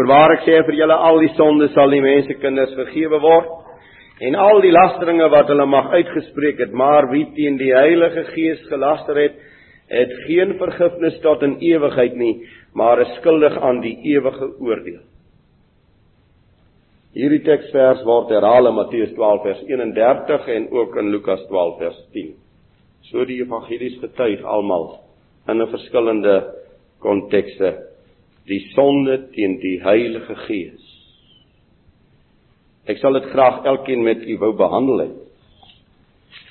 Voorwaar ek sê vir julle al die sondes sal die mense kinders vergewe word en al die lasteringe wat hulle mag uitgespreek het, maar wie teen die Heilige Gees gelaster het, het geen vergifnis tot in ewigheid nie, maar is skuldig aan die ewige oordeel. Hierdie teksvers word herhaal in Matteus 12 vers 31 en ook in Lukas 12 vers 10. So die evangelies getuig almal in 'n verskillende kontekste die sonde teen die Heilige Gees. Ek sal dit graag elkeen met u wou behandel het.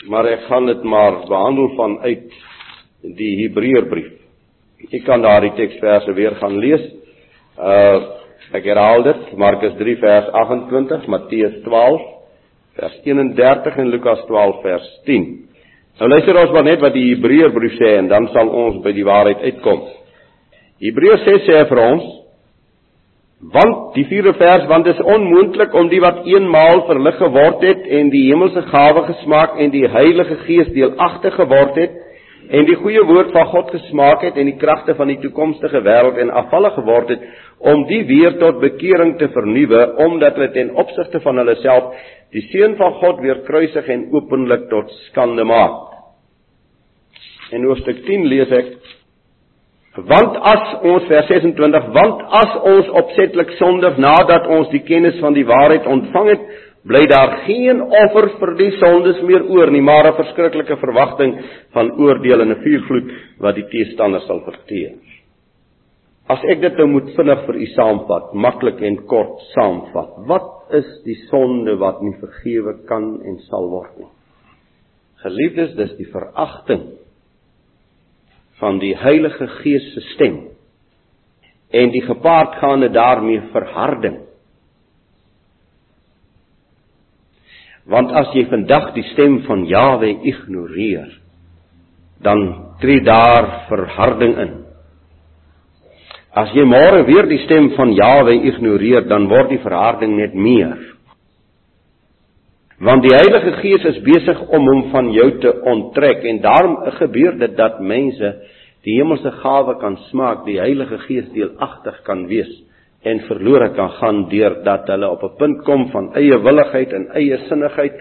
Maar ek gaan dit maar behandel vanuit die Hebreërbrief. Ek kan daardie teksverse weer gaan lees. Uh ek herhaal dit, Markus 3 vers 28, Matteus 12 vers 31 en Lukas 12 vers 10. Nou luister ons maar net wat die Hebreërbrief sê en dan sal ons by die waarheid uitkom. Hebreërs 6 sê vir ons want die 4de vers want dit is onmoontlik om die wat eenmaal verlig geword het en die hemelse gawe gesmaak en die Heilige Gees deelagtig geword het en die goeie woord van God gesmaak het en die kragte van die toekomstige wêreld en afvallig geword het om die weer tot bekering te vernuwe omdat hulle ten opsigte van hulle self die seun van God weer kruisig en openlik tot skande maak. In hoofstuk 10 lees ek Want as ons vers 26 want as ons opsetlik sondig nadat ons die kennis van die waarheid ontvang het, bly daar geen offer vir die sondes meer oor nie, maar 'n verskriklike verwagting van oordeel en 'n vuurvloed wat die teestander sal verteer. As ek dit nou moet vinnig vir u saamvat, maklik en kort saamvat. Wat is die sonde wat nie vergewe kan en sal word nie? Geliefdes, dis die veragting van die Heilige Gees se stem en die gepaardgaande daarmee verharding. Want as jy vandag die stem van Jawe ignoreer, dan tree daar verharding in. As jy môre weer die stem van Jawe ignoreer, dan word die verharding net meer. Want die Heilige Gees is besig om hom van jou te onttrek en daarom gebeur dit dat mense die hemelse gawe kan smaak, die Heilige Gees deelagtig kan wees en verlore kan gaan deurdat hulle op 'n punt kom van eie willigheid en eie sinnigheid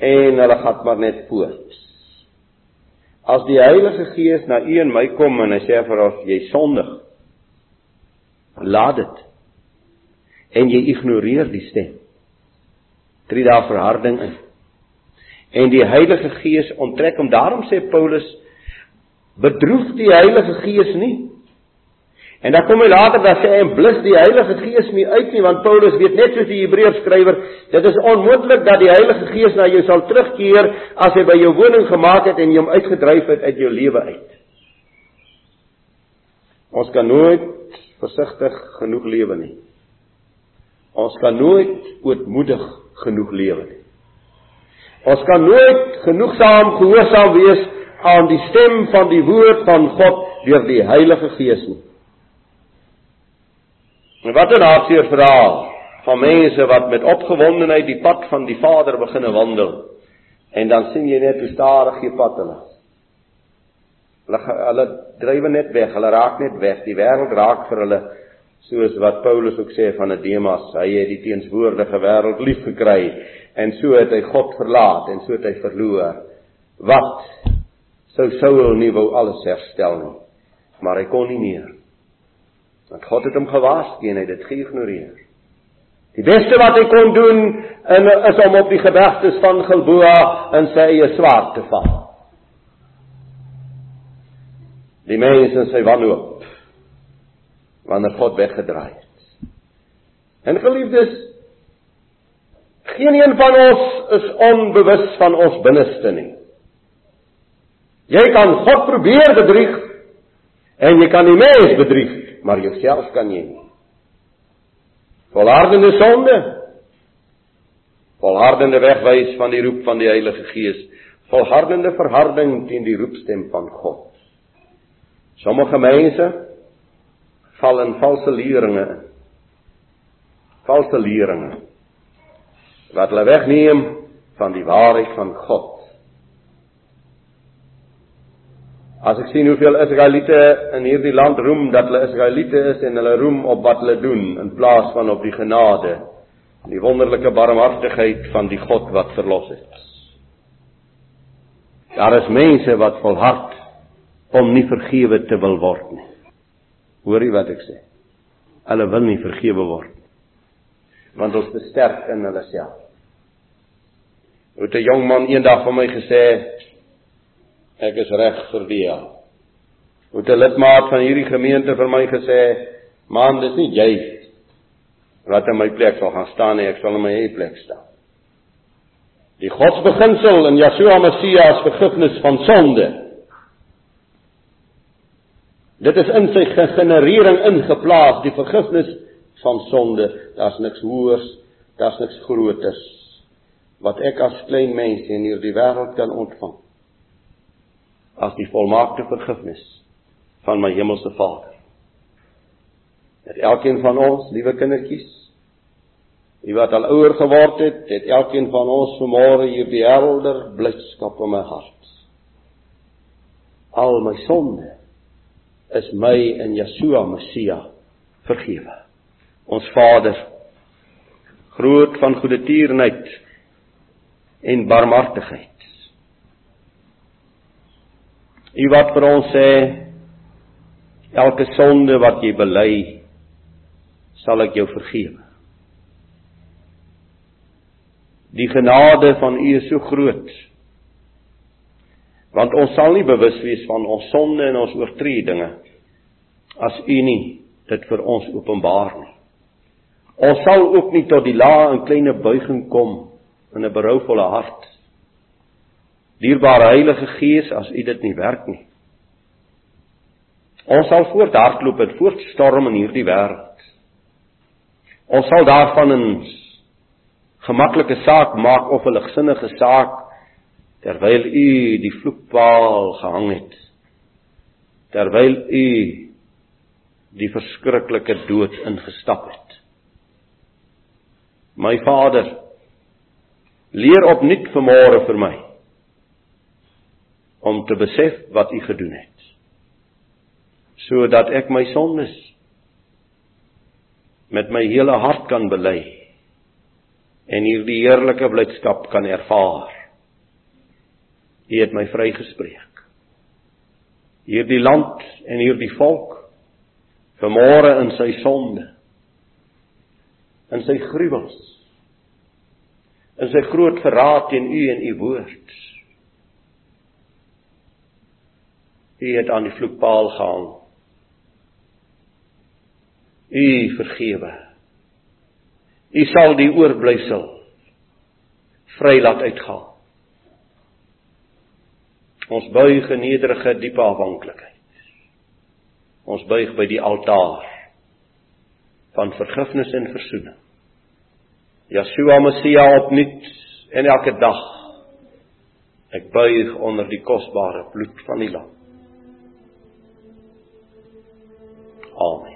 en hulle gaan maar net voort. As die Heilige Gees na u en my kom en hy sê vir ons jy sondig, laat dit. En jy ignoreer die stem tree daar verharding in. En die Heilige Gees onttrek hom. Daarom sê Paulus bedroef die Heilige Gees nie. En dan kom hy later dan sê hy blus die Heilige Gees nie uit nie want Paulus weet net soos die Hebreërs skrywer, dit is onmoontlik dat die Heilige Gees na jou sal terugkeer as hy by jou woning gemaak het en jy hom uitgedryf het uit jou lewe uit. Ons kan nooit versigtig genoeg lewe nie. Ons kan nooit ootmoedig genoeg lewe nie. Ons kan nooit genoegsaam gehoorsaam wees aan die stem van die woord van God deur die Heilige Gees nie. En wat 'n hartseer verhaal van mense wat met opgewondenheid die pad van die Vader beginne wandel en dan sien jy net hoe stadig die pad hulle. Hulle hulle drywe net weg, hulle raak net weg. Die wêreld raak vir hulle soos wat Paulus ook sê van Demas, hy het die teenswoordige wêreld lief gekry en so het hy God verlaat en so het hy verloor. Wat sou Saul nie wou alles herstel nie, maar hy kon nie meer. Want God het hom gewaarsku en hy het dit geïgnoreer. Die beste wat hy kon doen en is om op die gebergtes van Gilboa in sy eie swaard te val. Die mense sê wanhoop wanneer God weggedraai het. En geliefdes, geen een van ons is onbewus van ons binneste nie. Jy kan God probeer bedrieg en jy kan die mens bedrieg, maar jouself kan jy nie. Volhardende sonde, volhardende wegwys van die roep van die Heilige Gees, volhardende verharding teen die roepstem van God. Sommige mense val in valse leringe in. Valse leringe wat hulle wegneem van die waarheid van God. As ek sien hoeveel Israeliete in hierdie land roem dat hulle Israeliete is en hulle roem op wat hulle doen in plaas van op die genade en die wonderlike barmhartigheid van die God wat verlos het. Daar is mense wat volhard om nie vergewe te wil word nie. Hoor jy wat ek sê? Hulle wil nie vergewe word. Want ons besterk in hulle self. Het 'n jong man eendag vir my gesê ek is reg vir die hel. Het 'n lidmaat van hierdie gemeente vir my gesê, "Man, dis nie jy wat in my plek sal gaan staan nie, ek sal in my eie plek staan." Die godsbeginsel in Yeshua Messia is vergifnis van sonde. Dit is in sy generering ingeplaas, die vergifnis van sonde. Daar's niks hoërs, daar's niks groters wat ek as klein mens in hierdie wêreld kan ontvang as die volmaakte vergifnis van my hemelse Vader. Dat elkeen van ons, liewe kindertjies, die wat al ouer geword het, het elkeen van ons vanmôre hierdie helder blydskap in my hart. Al my sonde is my in Yeshua Messia vergewe. Ons Vader, groot van goeie tierenheid en barmhartigheid. U wat vir ons sê elke sonde wat jy bely sal ek jou vergewe. Die genade van U is so groot want ons sal nie bewus wees van ons sonde en ons oortredinge as u nie dit vir ons openbaar nie. Ons sal ook nie tot die laa en kleine buiging kom in 'n berouvolle hart. Dierbare Heilige Gees, as u dit nie werk nie. Ons sal voorthardloop en voortstorm in hierdie wêreld. Ons sal daarvan 'n gemaklike saak maak of 'n ligsinnige saak terwyl u die vloekpaal gehang het terwyl u die verskriklike dood ingestap het. My vader leer opnuut vanmôre vir my om te besef wat u gedoen het sodat ek my sondes met my hele hart kan bely en hierdie heerlike blydskap kan ervaar U het my vrygespreek. Hierdie land en hierdie volk vermore in sy sonde. In sy gruwels. In sy groot verraad teen U en U woord. U het aan die vloekpaal gehang. U vergewe. U sal die oorblysel vry laat uitgaan. Ons buig in nederige diepe afhanklikheid. Ons buig by die altaar van vergifnis en verzoening. Yeshua Messia opnuut en elke dag. Ek buig onder die kosbare bloed van die lam. Amen.